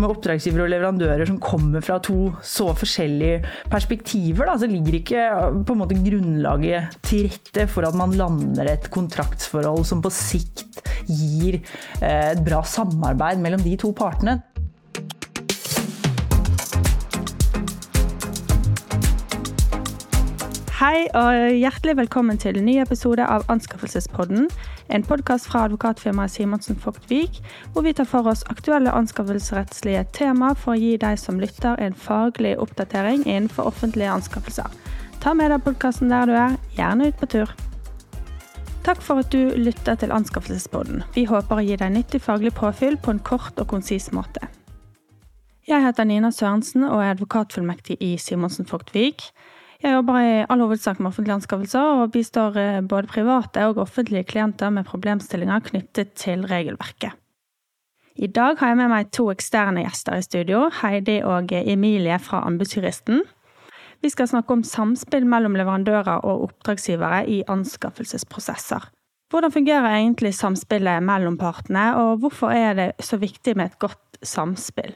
med oppdragsgivere og leverandører som kommer fra to så forskjellige perspektiver, da, så ligger ikke på en måte grunnlaget til rette for at man lander et kontraktsforhold som på sikt gir eh, et bra samarbeid mellom de to partene. Hei og hjertelig velkommen til en ny episode av Anskaffelsespodden. En podkast fra advokatfirmaet Simonsen Vik, hvor vi tar for oss aktuelle anskaffelsesrettslige tema for å gi deg som lytter en faglig oppdatering innenfor offentlige anskaffelser. Ta med deg podkasten der du er, gjerne ut på tur. Takk for at du lytter til Anskaffelsespodden. Vi håper å gi deg nyttig faglig påfyll på en kort og konsis måte. Jeg heter Nina Sørensen og er advokatfullmektig i Simonsen Vik. Jeg jobber i all hovedsak med offentlige anskaffelser, og bistår eh, både private og offentlige klienter med problemstillinger knyttet til regelverket. I dag har jeg med meg to eksterne gjester i studio, Heidi og Emilie fra Anbudsjuristen. Vi skal snakke om samspill mellom leverandører og oppdragsgivere i anskaffelsesprosesser. Hvordan fungerer egentlig samspillet mellom partene, og hvorfor er det så viktig med et godt samspill?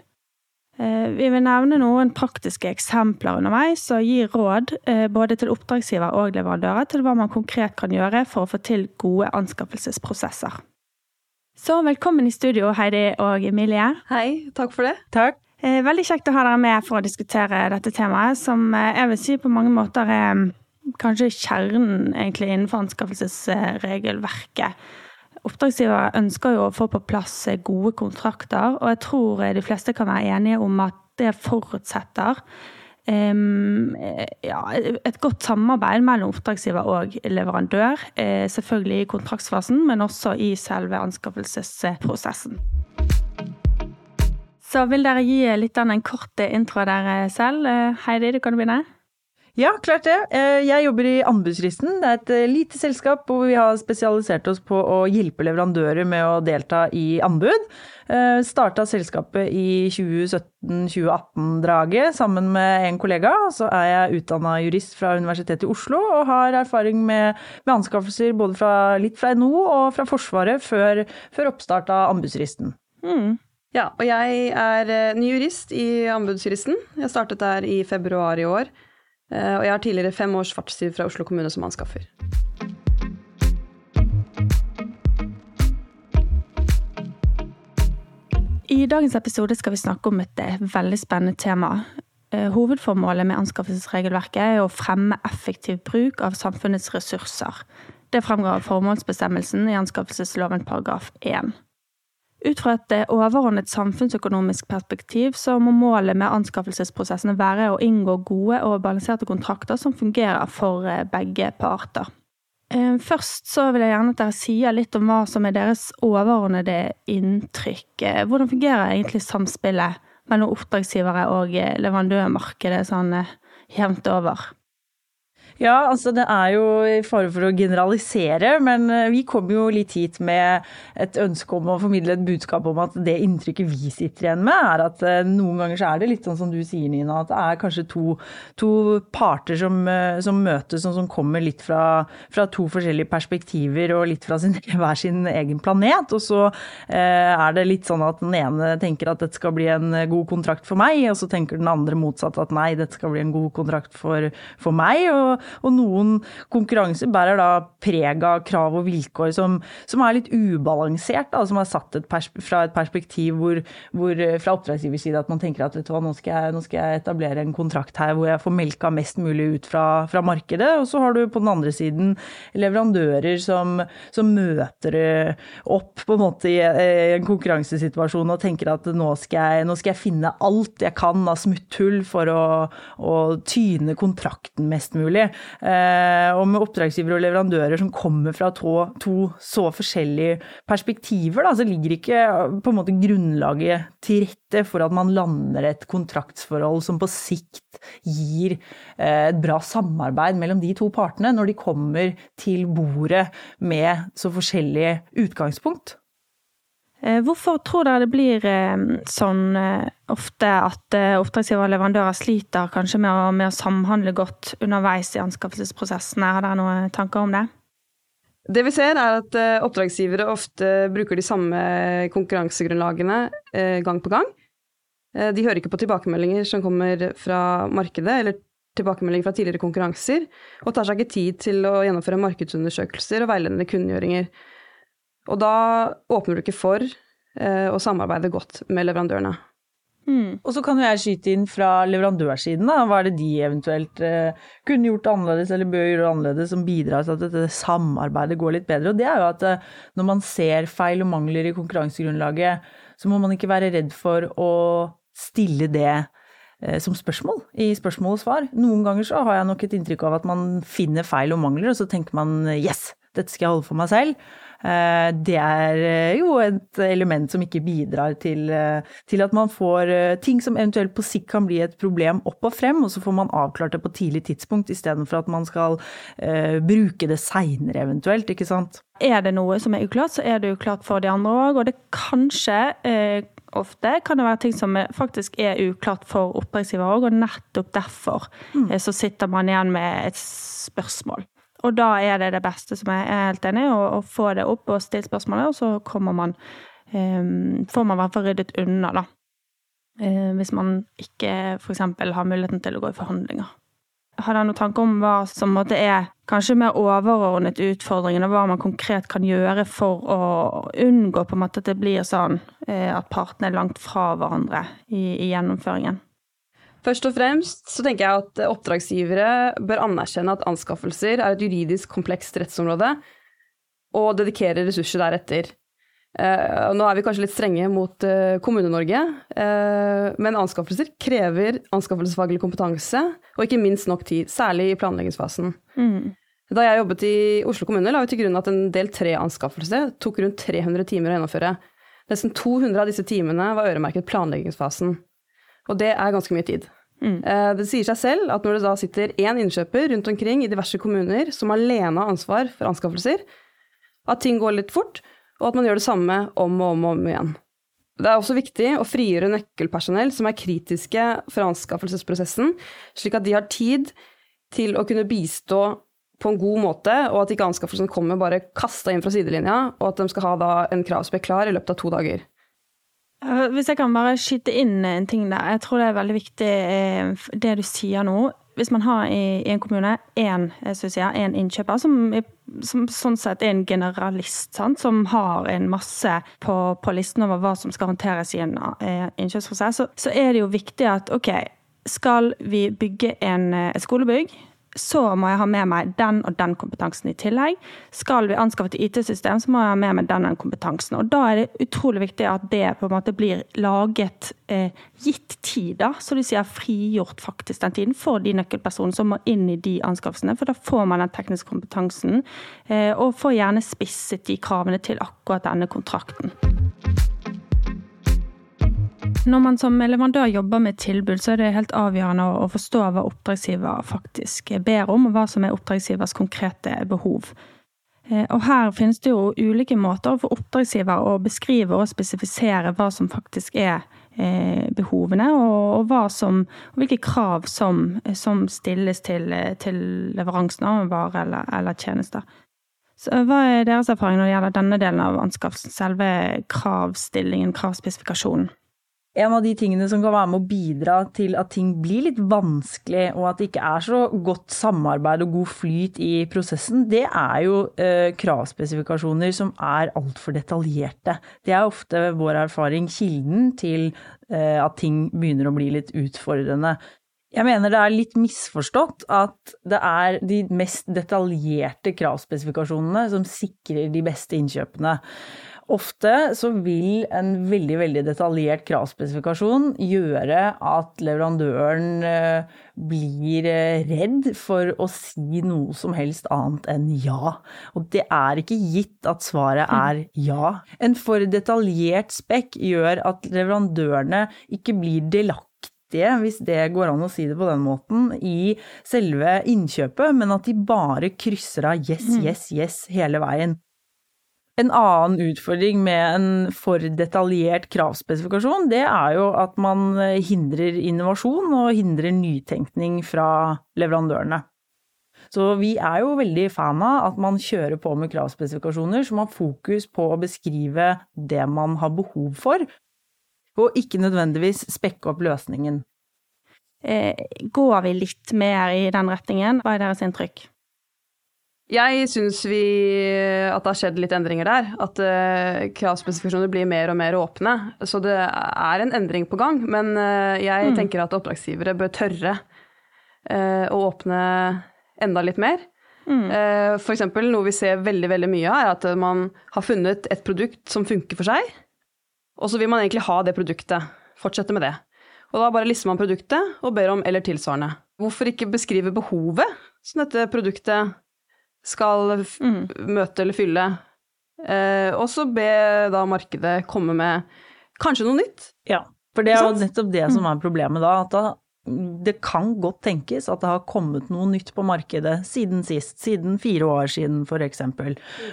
Eh, vi vil nevne noen praktiske eksempler underveis og gi råd eh, både til oppdragsgiver og leverandører til hva man konkret kan gjøre for å få til gode anskaffelsesprosesser. Så velkommen i studio, Heidi og Emilie. Hei, takk for det. Takk. Eh, veldig kjekt å ha dere med for å diskutere dette temaet, som jeg vil si på mange måter er mm, kanskje kjernen egentlig innenfor anskaffelsesregelverket. Oppdragsgiver ønsker jo å få på plass gode kontrakter, og jeg tror de fleste kan være enige om at det forutsetter um, ja, et godt samarbeid mellom oppdragsgiver og leverandør. Eh, selvfølgelig i kontraktsfasen, men også i selve anskaffelsesprosessen. Så vil dere gi litt av en kort intro av dere selv. Eh, Heidi, du kan begynne. Ja, klart det. Eh, jeg jobber i Anbudsristen. Det er et eh, lite selskap hvor vi har spesialisert oss på å hjelpe leverandører med å delta i anbud. Eh, Starta selskapet i 2017-2018-draget sammen med en kollega. Så er jeg utdanna jurist fra Universitetet i Oslo og har erfaring med, med anskaffelser både fra, litt fra NHO og fra Forsvaret før, før oppstart av Anbudsristen. Mm. Ja, og jeg er ny jurist i Anbudsjuristen. Jeg startet der i februar i år. Eh, og jeg har tidligere fem års fartstid fra Oslo kommune som anskaffer. I dagens episode skal vi snakke om et eh, veldig spennende tema. Eh, hovedformålet med anskaffelsesregelverket er å fremme effektiv bruk av samfunnets ressurser. Det fremgår av formålsbestemmelsen i anskaffelsesloven paragraf 1. Ut fra et eh, overordnet samfunnsøkonomisk perspektiv så må målet med anskaffelsesprosessene være å inngå gode og balanserte kontrakter som fungerer for eh, begge parter. Eh, først så vil jeg gjerne at dere sier litt om hva som er deres overordnede inntrykk. Hvordan fungerer egentlig samspillet mellom oppdragsgivere og leverandørmarkedet sånn jevnt over? Ja, altså det er jo i fare for å generalisere, men eh, vi kom jo litt hit med et ønske om å formidle et budskap om at det inntrykket vi sitter igjen med, er at eh, noen ganger så er det litt sånn som du sier, Nina, at det er kanskje to, to parter som, eh, som, møtes og som kommer litt fra, fra, to forskjellige perspektiver og litt fra sin, hver sin egen planet. Og så er det litt sånn at den ene tenker at dette skal bli en god kontrakt for meg, og så tenker den andre motsatt at nei, dette skal bli en god kontrakt for, for meg. og og noen konkurranser bærer da preg av krav og vilkår som, som er litt ubalansert, da, som er satt et fra et perspektiv hvor, hvor fra oppdragsgivers side at man tenker at vet du hva, nå skal, jeg, nå skal jeg etablere en kontrakt her hvor jeg får melka mest mulig ut fra, fra markedet. Og så har du på den andre siden leverandører som, som møter opp på en måte i en konkurransesituasjon og tenker at nå skal jeg, nå skal jeg finne alt jeg kan av smutthull for å, å tyne kontrakten mest mulig. Eh, og med oppdragsgivere og leverandører som kommer fra to, to så forskjellige perspektiver, da, så ligger ikke på en måte grunnlaget til rette for at man lander et kontraktsforhold som på sikt gir eh, et bra samarbeid mellom de to partene, når de kommer til bordet med så forskjellige utgangspunkt. Eh, hvorfor tror dere det blir eh, sånn eh, ofte at oppdragsgiver og leverandører sliter kanskje med å, med å samhandle godt underveis i anskaffelsesprosessene? Har dere noen tanker om det? Det vi ser, er at oppdragsgivere ofte bruker de samme konkurransegrunnlagene gang på gang. De hører ikke på tilbakemeldinger som kommer fra markedet, eller tilbakemeldinger fra tidligere konkurranser, og tar seg ikke tid til å gjennomføre markedsundersøkelser og veiledende kunngjøringer. Og da åpner du ikke for eh, å samarbeide godt med leverandørene. Mm. Og så kan jo jeg skyte inn fra leverandørsiden, da. Hva er det de eventuelt eh, kunne gjort annerledes eller bør gjøre annerledes som bidrar til at dette samarbeidet går litt bedre. Og det er jo at eh, når man ser feil og mangler i konkurransegrunnlaget, så må man ikke være redd for å stille det eh, som spørsmål i spørsmål og svar. Noen ganger så har jeg nok et inntrykk av at man finner feil og mangler, og så tenker man yes, dette skal jeg holde for meg selv. Eh, det er eh, jo et element som ikke bidrar til, eh, til, at man får ting som eventuelt på sikt kan bli et problem opp og frem, og så får man avklart det på tidlig tidspunkt istedenfor at man skal uh, bruke det seinere eventuelt, ikke sant. Er det noe som er uklart, så er det uklart for de andre òg, og det kanskje uh, ofte kan det være ting som faktisk er uklart for oppdragsgiver òg, og nettopp derfor mm. så sitter man igjen med et spørsmål. Og da er det det beste, som jeg er helt enig i, å, få det opp og stille spørsmålet, og så kommer man um, Får man i hvert fall ryddet unna, da. Uh, hvis man ikke f.eks. har muligheten til å gå i forhandlinger. Har dere noen tanker om hva som måtte er kanskje mer overordnet utfordringen, og hva man konkret kan gjøre for å unngå på en måte at det blir sånn uh, at partene er langt fra hverandre i, i gjennomføringen? Først og fremst så tenker jeg at oppdragsgivere bør anerkjenne at anskaffelser er et juridisk komplekst rettsområde, og dedikere ressurser deretter. Uh, nå er vi kanskje litt strenge mot uh, Kommune-Norge, uh, men anskaffelser krever anskaffelsesfaglig kompetanse, og ikke minst nok tid, særlig i planleggingsfasen. Mm. Da jeg jobbet i Oslo kommune, la vi til grunn at en del tre-anskaffelse tok rundt 300 timer å gjennomføre. Nesten 200 av disse timene var øremerket planleggingsfasen. Og det er ganske mye tid. Mm. Eh, det sier seg selv at når det da sitter én innkjøper rundt omkring i diverse kommuner som alene har ansvar for anskaffelser, at ting går litt fort, og at man gjør det samme om og om og om igjen. Det er også viktig å frigjøre nøkkelpersonell som er kritiske for anskaffelsesprosessen, slik at de har tid til å kunne bistå på en god måte, og at ikke anskaffelsen kommer bare kasta inn fra sidelinja, og at de skal ha en kravspekk klar i løpet av to dager. Hvis jeg kan bare skyte inn en ting der. Jeg tror det er veldig viktig eh, det du sier nå. Hvis man har i, en kommune én innkjøper som, som, sånn sett er en generalist, sant? som har en masse på, på, listen over hva som skal håndteres i en eh, innkjøpsprosess, så, så, er det jo viktig at OK, skal vi bygge en, eh, skolebygg? Så må jeg ha med meg den og den kompetansen i tillegg. Skal vi anskaffe et IT-system, så må jeg ha med meg den og den kompetansen. Og da er det utrolig viktig at det på en måte blir laget eh, gitt tid, da. Så du sier frigjort faktisk den tiden for de nøkkelpersonene som må inn i de anskaffelsene. For da får man den tekniske kompetansen, eh, og får gjerne spisset de kravene til akkurat denne kontrakten. Når man som leverandør jobber med tilbud, så er det helt avgjørende å forstå hva oppdragsgiver faktisk ber om, og hva som er oppdragsgivers konkrete behov. Eh, og her finnes det jo ulike måter for oppdragsgiver å beskrive og spesifisere hva som faktisk er eh, behovene, og, som, og hvilke krav som, som stilles til, til leveransen av en vare eller, eller tjenester. Så hva er deres erfaring når det gjelder denne delen av anskaffelsen, selve kravstillingen, kravspesifikasjonen? En av de tingene som kan være med å bidra til at ting blir litt vanskelig, og at det ikke er så godt samarbeid og god flyt i prosessen, det er jo eh, kravspesifikasjoner som er altfor detaljerte. Det er ofte vår erfaring kilden til eh, at ting begynner å bli litt utfordrende. Jeg mener det er litt misforstått at det er de mest detaljerte kravspesifikasjonene som sikrer de beste innkjøpene. Ofte så vil en veldig veldig detaljert kravspesifikasjon gjøre at leverandøren eh, blir eh, redd for å si noe som helst annet enn ja. Og det er ikke gitt at svaret er ja. En for detaljert spekk gjør at leverandørene ikke blir delaktige hvis det går an å si det på den måten, i selve innkjøpet, men at de bare krysser av yes, mm. yes, yes hele veien. En annen utfordring med en for detaljert kravspesifikasjon, det er jo at man hindrer innovasjon og hindrer nytenkning fra leverandørene. Så vi er jo veldig fan av at man kjører på med kravspesifikasjoner som har fokus på å beskrive det man har behov for. og ikke nødvendigvis spekke opp løsningen. Eh, går vi litt mer i den retningen? Hva er deres inntrykk? Jeg syns vi at det har skjedd litt endringer der. At uh, kravspesifikasjoner blir mer og mer åpne. Så det er en endring på gang. Men uh, jeg mm. tenker at oppdragsgivere bør tørre uh, å åpne enda litt mer. Mm. Uh, for eksempel, noe vi ser veldig veldig mye av, er at man har funnet et produkt som funker for seg, og så vil man egentlig ha det produktet. Fortsette med det. Og da bare lister man produktet og ber om eller tilsvarende. Hvorfor ikke beskrive behovet som dette produktet skal mm. møte eller fylle. Eh, og så be da markedet komme med kanskje noe nytt. Ja, for det er jo nettopp det som mm. er problemet da. At da det kan godt tenkes at det har kommet noe nytt på markedet siden sist, siden fire år siden f.eks.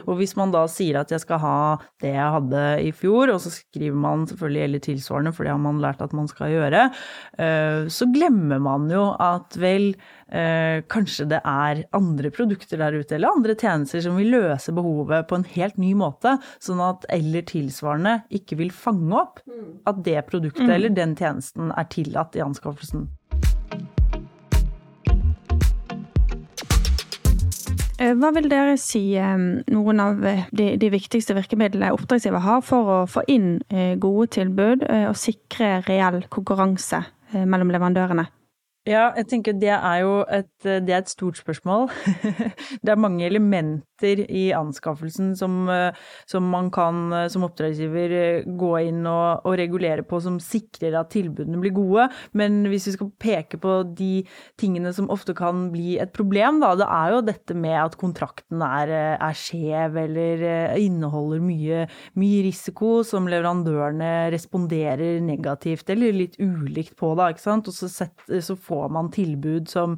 Og hvis man da sier at jeg skal ha det jeg hadde i fjor, og så skriver man selvfølgelig eller tilsvarende, for det har man lært at man skal gjøre, eh, så glemmer man jo at vel, eh, kanskje det er andre produkter der ute, eller andre tjenester som vil løse behovet på en helt ny måte, sånn at eller tilsvarende ikke vil fange opp at det produktet mm. eller den tjenesten er tillatt i anskaffelsen. Hva vil dere si noen av eh, de, de viktigste virkemidlene oppdragsgiver har for å få inn eh, gode tilbud og sikre reell konkurranse mellom leverandørene? Ja, jeg tenker det er jo et, det er et stort spørsmål. det er mange elementer i anskaffelsen som, som man kan som oppdragsgiver gå inn og, og, regulere på, som sikrer at tilbudene blir gode. Men hvis vi skal peke på de tingene som ofte kan bli et problem, da, det er jo dette med at kontrakten er, er skjev eller inneholder mye, mye risiko som leverandørene responderer negativt eller litt ulikt på, da, ikke sant. Og så, set, så får man tilbud som,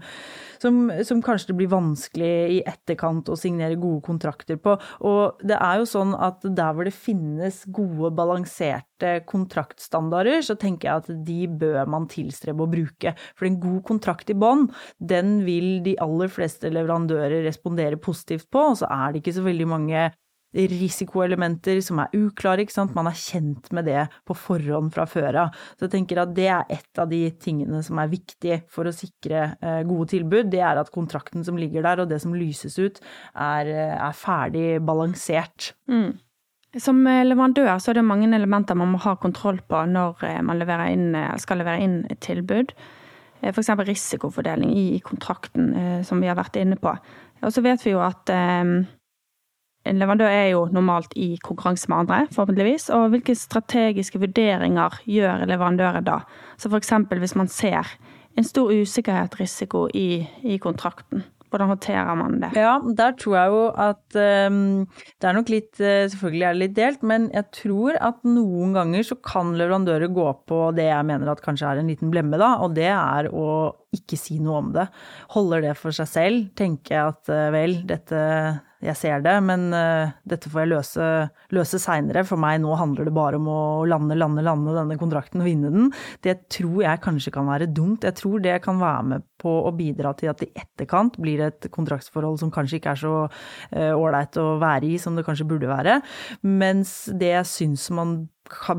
som, som, kanskje det blir vanskelig i etterkant å signere gode kontrakter på. Og det er jo sånn at der hvor det finnes gode, balanserte kontraktstandarder, så tenker jeg at de bør man tilstrebe å bruke. For en god kontrakt i bånn, den vil de aller fleste leverandører respondere positivt på, og så er det ikke så veldig mange risikoelementer som er uklare, ikke sant. Man er kjent med det på forhånd fra før av. Så jeg tenker at det er et av de tingene som er viktig for å sikre eh, gode tilbud. Det er at kontrakten som ligger der og det som lyses ut, er, eh, er ferdig balansert. Mm. Som eh, leverandør så er det mange elementer man må ha kontroll på når man inn, skal levere inn et tilbud. F.eks. risikofordeling i kontrakten, som vi har vært inne på. Og så vet vi jo at en leverandør er jo normalt i konkurranse med andre, forhåpentligvis. Og hvilke strategiske vurderinger gjør leverandøren da? Så f.eks. hvis man ser en stor usikkerhet, risiko, i, i kontrakten. Hvordan håndterer man det? Ja, der tror jeg jo at um, det er nok litt uh, Selvfølgelig er det litt delt, men jeg tror at noen ganger så kan leverandører gå på det jeg mener at kanskje er en liten blemme, da, og det er å ikke si noe om det. Holder det for seg selv, tenker jeg at uh, vel, dette jeg ser det, men uh, dette får jeg løse, løse seinere. For meg nå handler det bare om å lande, lande, lande denne kontrakten og vinne den. Det tror jeg kanskje kan være dumt. Jeg tror det kan være med på å bidra til at i etterkant blir det et kontraktsforhold som kanskje ikke er så eh, ålreit uh, å være i som det kanskje burde være. Mens det jeg syns man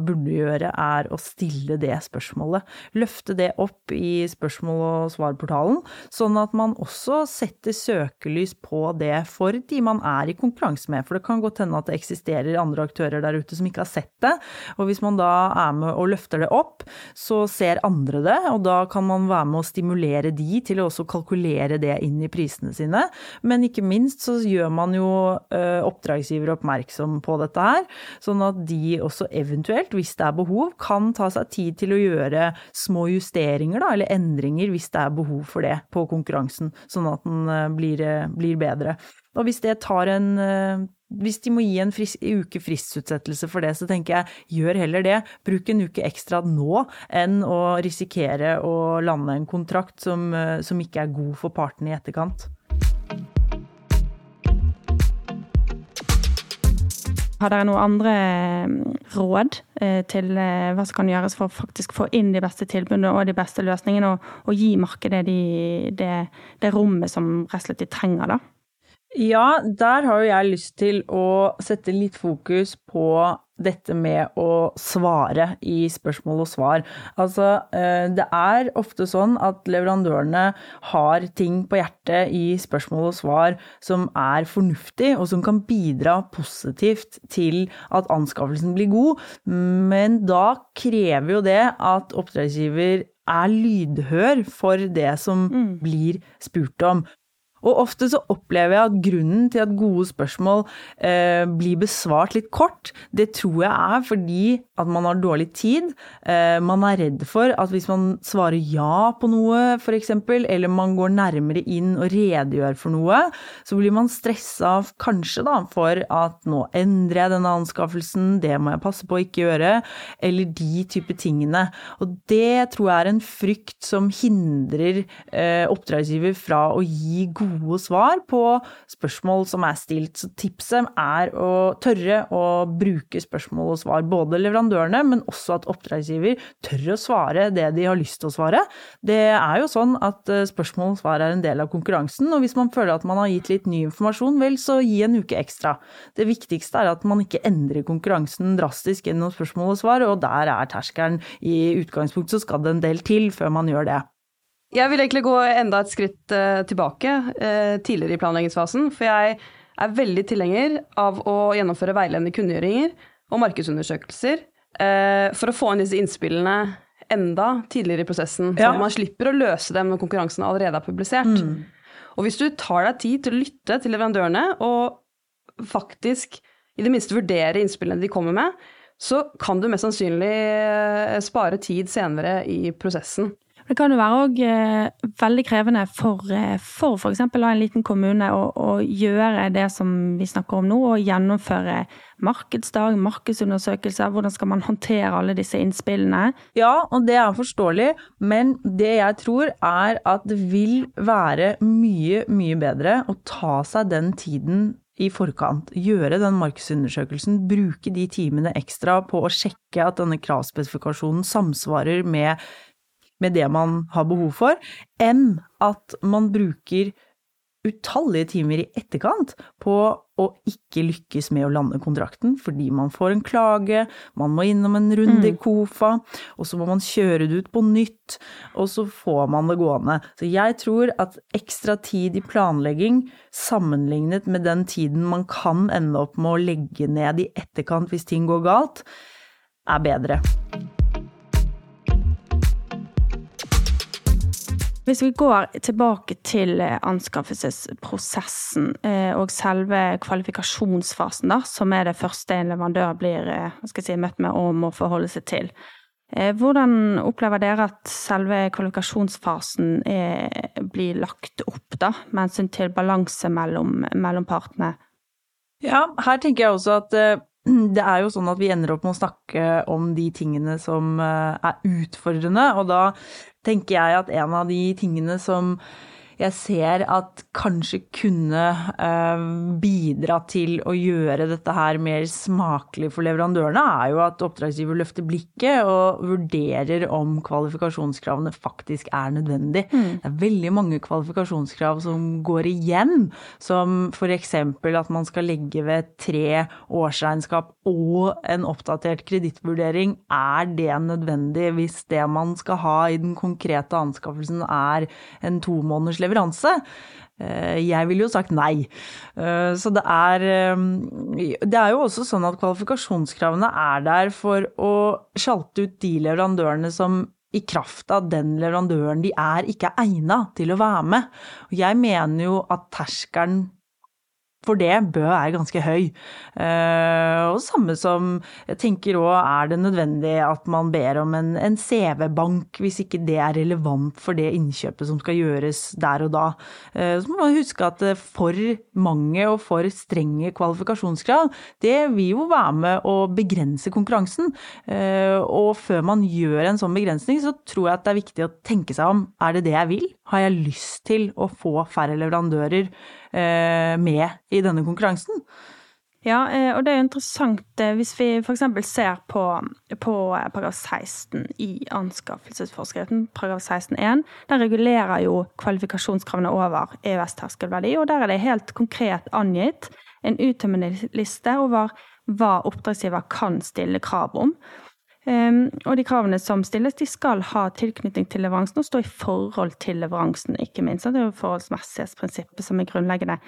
burde gjøre, er å stille det spørsmålet. Løfte det opp i spørsmål- og svarportalen, sånn at man også setter søkelys på det for de man er i konkurranse med. For det kan godt hende at det eksisterer andre aktører der ute som ikke har sett det. Og hvis man da er med og løfter det opp, så ser andre det, og da kan man være med å stimulere de til å også kalkulere det inn i prisene sine. Men ikke minst så gjør man jo oppdragsgiver oppmerksom på dette her, sånn at de også eventuelt eventuelt, hvis det er behov, kan ta seg tid til å gjøre små justeringer, da, eller endringer hvis det er behov for det på konkurransen, sånn at den eh, blir, eh, blir bedre. Og hvis det tar en eh, hvis de må gi en fris, uke fristutsettelse for det, så tenker jeg gjør heller det. Bruk en uke ekstra nå enn å risikere å lande en kontrakt som, som ikke er god for partene i etterkant. Har dere noen andre mm, råd eh, til eh, hva som kan gjøres for å faktisk få inn de beste tilbudene og de beste løsningene, og, og gi markedet de, det, det, rommet som rett og slett de trenger, da? Ja, der har jo jeg lyst til å sette litt fokus på dette med å svare i spørsmål og svar. Altså, eh, det er ofte sånn at leverandørene har ting på hjertet i spørsmål og svar som er fornuftig, og som kan bidra positivt til at anskaffelsen blir god, men da krever jo det at oppdragsgiver er lydhør for det som mm. blir spurt om. Og ofte så opplever jeg at grunnen til at gode spørsmål eh, blir besvart litt kort, det tror jeg er fordi at man har dårlig tid. Eh, man er redd for at hvis man svarer ja på noe, f.eks., eller man går nærmere inn og redegjør for noe, så blir man stressa kanskje da for at nå endrer jeg denne anskaffelsen, det må jeg passe på å ikke gjøre, eller de type tingene. Og det tror jeg er en frykt som hindrer eh, oppdragsgiver fra å gi gode gode svar på spørsmål som er stilt. Så tipset er å tørre å bruke spørsmål og svar, både leverandørene, men også at oppdragsgiver tør å svare det de har lyst til å svare. Det er jo sånn at eh, spørsmål og svar er en del av konkurransen, og hvis man føler at man har gitt litt ny informasjon, vel, så gi en uke ekstra. Det viktigste er at man ikke endrer konkurransen drastisk gjennom spørsmål og svar, og der er terskelen. I utgangspunktet så skal det en del til før man gjør det. Jeg vil egentlig gå enda et skritt uh, tilbake, uh, tidligere i planleggingsfasen. For jeg er veldig tilhenger av å gjennomføre veiledende kunngjøringer og markedsundersøkelser uh, for å få inn disse innspillene enda tidligere i prosessen. Ja. Så man slipper å løse dem når konkurransen allerede er publisert. Mm. Og hvis du tar deg tid til å lytte til leverandørene og faktisk i det minste vurdere innspillene de kommer med, så kan du mest sannsynlig spare tid senere i prosessen. Det kan jo være òg eh, veldig krevende for eh, f.eks. en liten kommune å, å, gjøre det som vi snakker om nå, og gjennomføre markedsdag, markedsundersøkelser. Hvordan skal man håndtere alle disse innspillene? Ja, og det er forståelig, men det jeg tror er at det vil være mye, mye bedre å ta seg den tiden i forkant. Gjøre den markedsundersøkelsen, bruke de timene ekstra på å sjekke at denne kravspesifikasjonen samsvarer med med det man har behov for, enn at man bruker utallige timer i etterkant på å ikke lykkes med å lande kontrakten fordi man får en klage, man må innom en runde i mm. KOFA, og så må man kjøre det ut på nytt, og så får man det gående. Så jeg tror at ekstra tid i planlegging sammenlignet med den tiden man kan ende opp med å legge ned i etterkant hvis ting går galt, er bedre. Hvis vi går tilbake til eh, anskaffelsesprosessen eh, og selve kvalifikasjonsfasen, da, som er det første en leverandør blir eh, si, møtt med og må forholde seg til. Hvordan opplever dere at selve kvalifikasjonsfasen er, blir lagt opp, da, med hensyn til balanse mellom, mellom partene? Ja, her tenker jeg også at det er jo sånn at vi ender opp med å snakke om de tingene som er utfordrende, og da tenker jeg at en av de tingene som jeg ser at kanskje kunne eh, bidra til å gjøre dette her mer smakelig for leverandørene, er jo at oppdragsgiver løfter blikket og vurderer om kvalifikasjonskravene faktisk er nødvendig. Mm. Det er veldig mange kvalifikasjonskrav som går igjen, som f.eks. at man skal legge ved tre årsregnskap og en oppdatert kredittvurdering. Er det nødvendig hvis det man skal ha i den konkrete anskaffelsen er en to måneders leveranse. Eh, jeg ville jo sagt nei. Eh, så det er eh, Det er jo også sånn at kvalifikasjonskravene er der for å sjalte ut de leverandørene som i kraft av den leverandøren de er, ikke er egna til å være med. Og jeg mener jo at terskelen for det Bø er ganske høy. Eh, og samme som jeg tenker òg er det nødvendig at man ber om en, en CV-bank hvis ikke det er relevant for det innkjøpet som skal gjøres der og da. Eh, så må man huske at for mange og for strenge kvalifikasjonskrav, det vil jo være med å begrense konkurransen. Eh, og før man gjør en sånn begrensning, så tror jeg at det er viktig å tenke seg om. Er det det jeg vil? Har jeg lyst til å få færre leverandører? Eh, med i denne konkurransen. Ja, eh, og det er jo interessant eh, hvis vi f.eks. ser på, på paragraf 16 i anskaffelsesforskriften, paragraf 16-1. Den regulerer jo kvalifikasjonskravene over EØS-terskelverdi, og der er det helt konkret angitt en uttømmende liste over hva oppdragsgiver kan stille krav om. Um, og de kravene som stilles, de skal ha tilknytning til leveransen og stå i forhold til leveransen, ikke minst. Det er jo forholdsmessighetsprinsippet som er grunnleggende.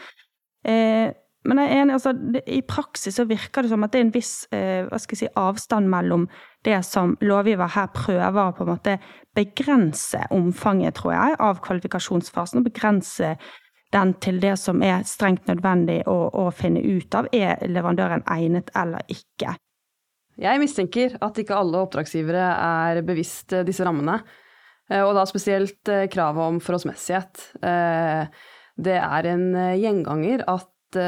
Uh, men jeg er enig, altså, i praksis så virker det som at det er en viss jeg si, avstand mellom det som lovgiver her prøver å på en måte begrense omfanget, tror jeg, av kvalifikasjonsfasen, og begrense den til det som er strengt nødvendig å, å finne ut av. Er leverandøren egnet eller ikke? Jeg mistenker at ikke alle oppdragsgivere er bevisst eh, disse rammene, eh, og da spesielt eh, kravet om forholdsmessighet. Det er en gjenganger at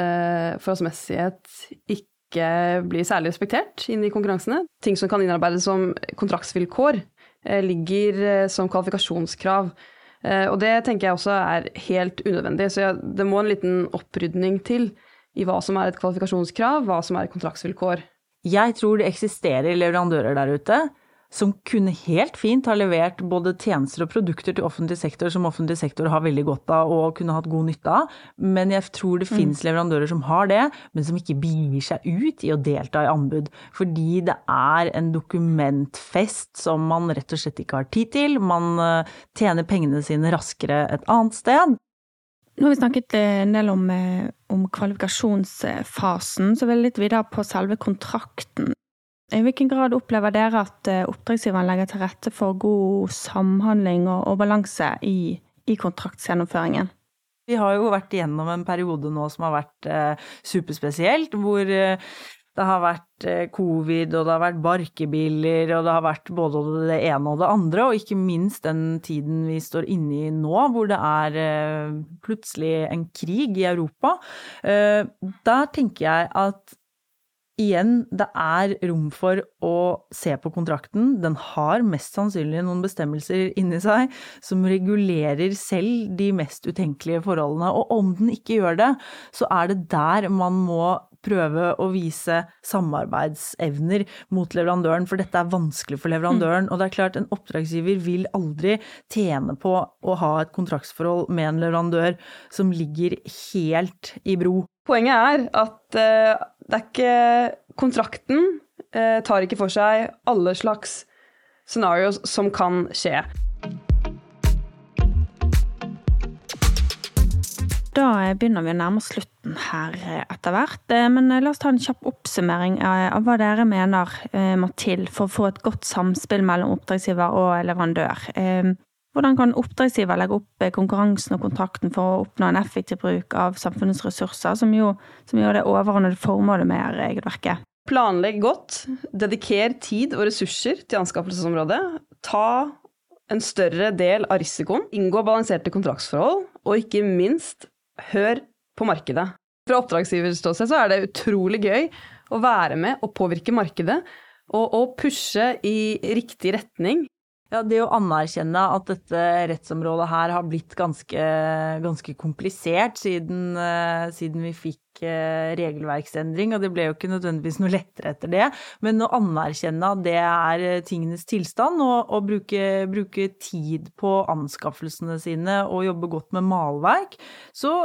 forholdsmessighet ikke blir særlig respektert inn i konkurransene. Ting som kan innarbeides som kontraktsvilkår, ligger som kvalifikasjonskrav. Og det tenker jeg også er helt unødvendig, så det må en liten opprydning til i hva som er et kvalifikasjonskrav, hva som er et kontraktsvilkår. Jeg tror det eksisterer leverandører der ute som kunne helt fint ha levert både tjenester og produkter til offentlig sektor som offentlig sektor har veldig godt av og kunne hatt god nytte av, men jeg tror det mm. finnes leverandører som har det, men som ikke begir seg ut i å delta i anbud. Fordi det er en dokumentfest som man rett og slett ikke har tid til. Man eh, tjener pengene sine raskere et annet sted. Nå har vi snakket eh, en del om, eh, om kvalifikasjonsfasen, så vil jeg litt videre på selve kontrakten. I hvilken grad opplever dere at eh, oppdragsgiveren legger til rette for god samhandling og, og balanse i, i kontraktsgjennomføringen? Vi har jo vært igjennom en periode nå som har vært eh, superspesielt, hvor eh, det har vært eh, covid, og det har vært barkebiler, og det har vært både det ene og det andre, og ikke minst den tiden vi står inne i nå, hvor det er eh, plutselig en krig i Europa. Der tenker jeg at igjen, det er rom for å se på kontrakten. Den har mest sannsynlig noen bestemmelser inni seg som regulerer selv de mest utenkelige forholdene. Og om den ikke gjør det, så er det der man må prøve å vise samarbeidsevner mot leverandøren, for dette er vanskelig for leverandøren. Mm. Og det er klart, en oppdragsgiver vil aldri tjene på å ha et kontraktsforhold med en leverandør som ligger helt i bro. Poenget er at uh, det er ikke Kontrakten uh, tar ikke for seg alle slags scenarioer som kan skje. Da begynner vi å nærme oss slutten her eh, etter hvert. Eh, men eh, la oss ta en kjapp oppsummering av hva dere mener må til for å få et godt samspill mellom oppdragsgiver og leverandør. Hvordan kan oppdragsgiver legge opp konkurransen og kontrakten for å oppnå en effektiv bruk av samfunnets ressurser, som jo, som jo er det overordnede formålet med regelverket? Planlegg godt. Dediker tid og ressurser til anskaffelsesområdet. Ta en større del av risikoen. Inngå balanserte kontraktsforhold. Og ikke minst, hør på markedet. Fra oppdragsgivers ståsted så er det utrolig gøy å være med og påvirke markedet, og, og pushe i riktig retning. Ja, det å anerkjenne at dette rettsområdet her har blitt ganske, ganske komplisert siden, uh, siden, vi fikk uh, regelverksendring, og det ble jo ikke nødvendigvis noe lettere etter det, men å anerkjenne at det er uh, tingenes tilstand, og, og bruke, bruke, tid på anskaffelsene sine og jobbe godt med malverk, så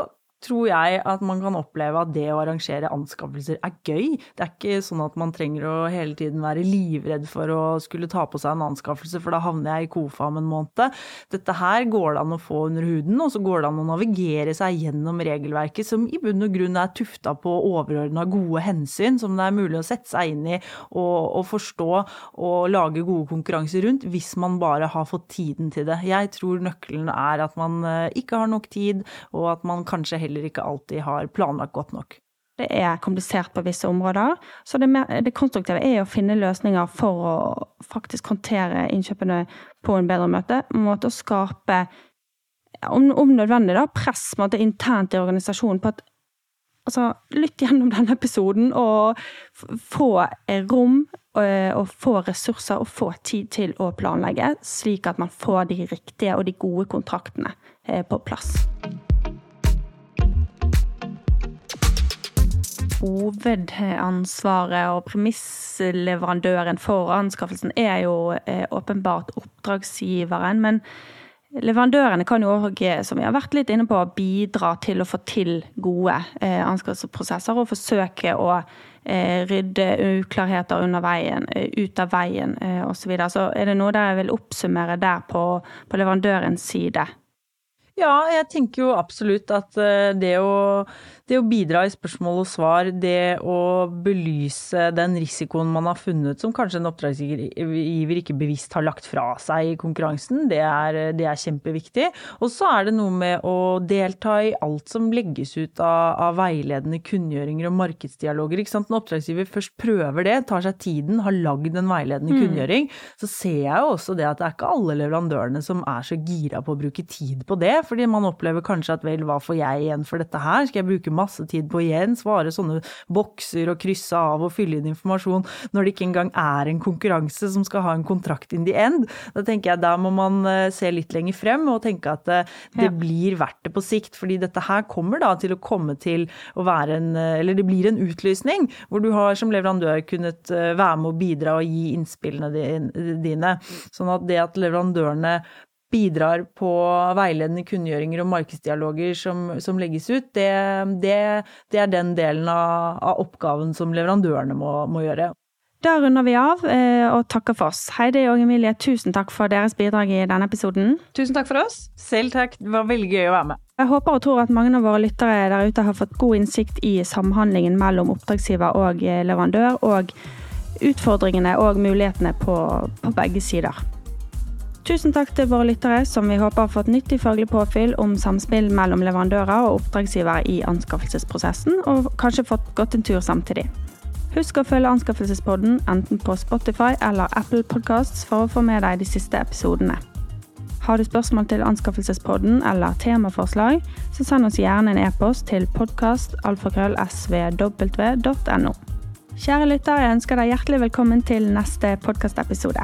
tror jeg at man kan oppleve at det å arrangere anskaffelser er gøy. Det er ikke sånn at man trenger å hele tiden være livredd for å skulle ta på seg en anskaffelse, for da havner jeg i KOFA om en måned. Dette her går det an å få under huden, og så går det an å navigere seg gjennom regelverket, som i bunn og grunn er tufta på overordna gode hensyn, som det er mulig å sette seg inn i og, og forstå og lage gode konkurranser rundt, hvis man bare har fått tiden til det. Jeg tror nøkkelen er at man eh, ikke har nok tid, og at man kanskje heller heller ikke alltid har planlagt godt nok. Det er komplisert på visse områder, så det, mer, det, konstruktive er å finne løsninger for å faktisk håndtere innkjøpene på en bedre måte. måte å skape, om, om nødvendig, da, press måte, internt i organisasjonen på at altså, lytt gjennom denne episoden og få rom eh, og få ressurser og få tid til å planlegge, slik at man får de riktige og de gode kontraktene eh, på plass. Hovedansvaret og premissleverandøren for anskaffelsen er jo eh, åpenbart oppdragsgiveren. Men Leverandørene kan jo òg, som vi har vært litt inne på, bidra til å få til gode eh, anskaffelsesprosesser og forsøke å eh, rydde uklarheter under veien, ut av veien osv. Så, så er det noe der jeg vil oppsummere der på, på leverandørens side? Ja, jeg tenker jo absolutt at det å, det å, bidra i spørsmål og svar, det å belyse den risikoen man har funnet som kanskje en oppdragsgiver ikke bevisst har lagt fra seg i konkurransen, det er, det er kjempeviktig. Og så er det noe med å delta i alt som legges ut av, av veiledende kunngjøringer og markedsdialoger. ikke sant? Når oppdragsgiver først prøver det, tar seg tiden, har lagd en veiledende mm. kunngjøring, så ser jeg jo også det at det er ikke alle leverandørene som er så gira på å bruke tid på det fordi man opplever kanskje at vel, hva får jeg igjen for dette her? Skal jeg bruke masse tid på igjen svare sånne bokser og krysse av og fylle inn informasjon når det ikke engang er en konkurranse som skal ha en kontrakt in the end? Da tenker jeg da må man eh, se litt lenger frem og tenke at det, det ja. blir verdt det på sikt. Fordi dette her kommer da til å komme til å være en eh, Eller det blir en utlysning hvor du har som leverandør kunnet være med å bidra og gi innspillene dine. Sånn at det at leverandørene bidrar på veiledende kunngjøringer og markedsdialoger som, som legges ut, det, det, det, er den delen av, av oppgaven som leverandørene må, må, gjøre. Da runder vi av eh, og takker for oss. Heidi og Emilie, tusen takk for deres bidrag i denne episoden. Tusen takk for oss. Selv takk. Det var veldig gøy å være med. Jeg håper og tror at mange av våre lyttere der ute har fått god innsikt i samhandlingen mellom oppdragsgiver og leverandør, og utfordringene og mulighetene på, på begge sider. Tusen takk til våre lyttere, som vi håper har fått nyttig faglig påfyll om samspill mellom leverandører og oppdragsgivere i anskaffelsesprosessen, og kanskje fått gått en tur samtidig. Husk å følge Anskaffelsespodden enten på Spotify eller Apple Podcasts for å få med deg de siste episodene. Har du spørsmål til Anskaffelsespodden eller temaforslag, så send oss gjerne en e-post til podkastalfakrøllsvw.no. Kjære lytter, jeg ønsker deg hjertelig velkommen til neste podkastepisode.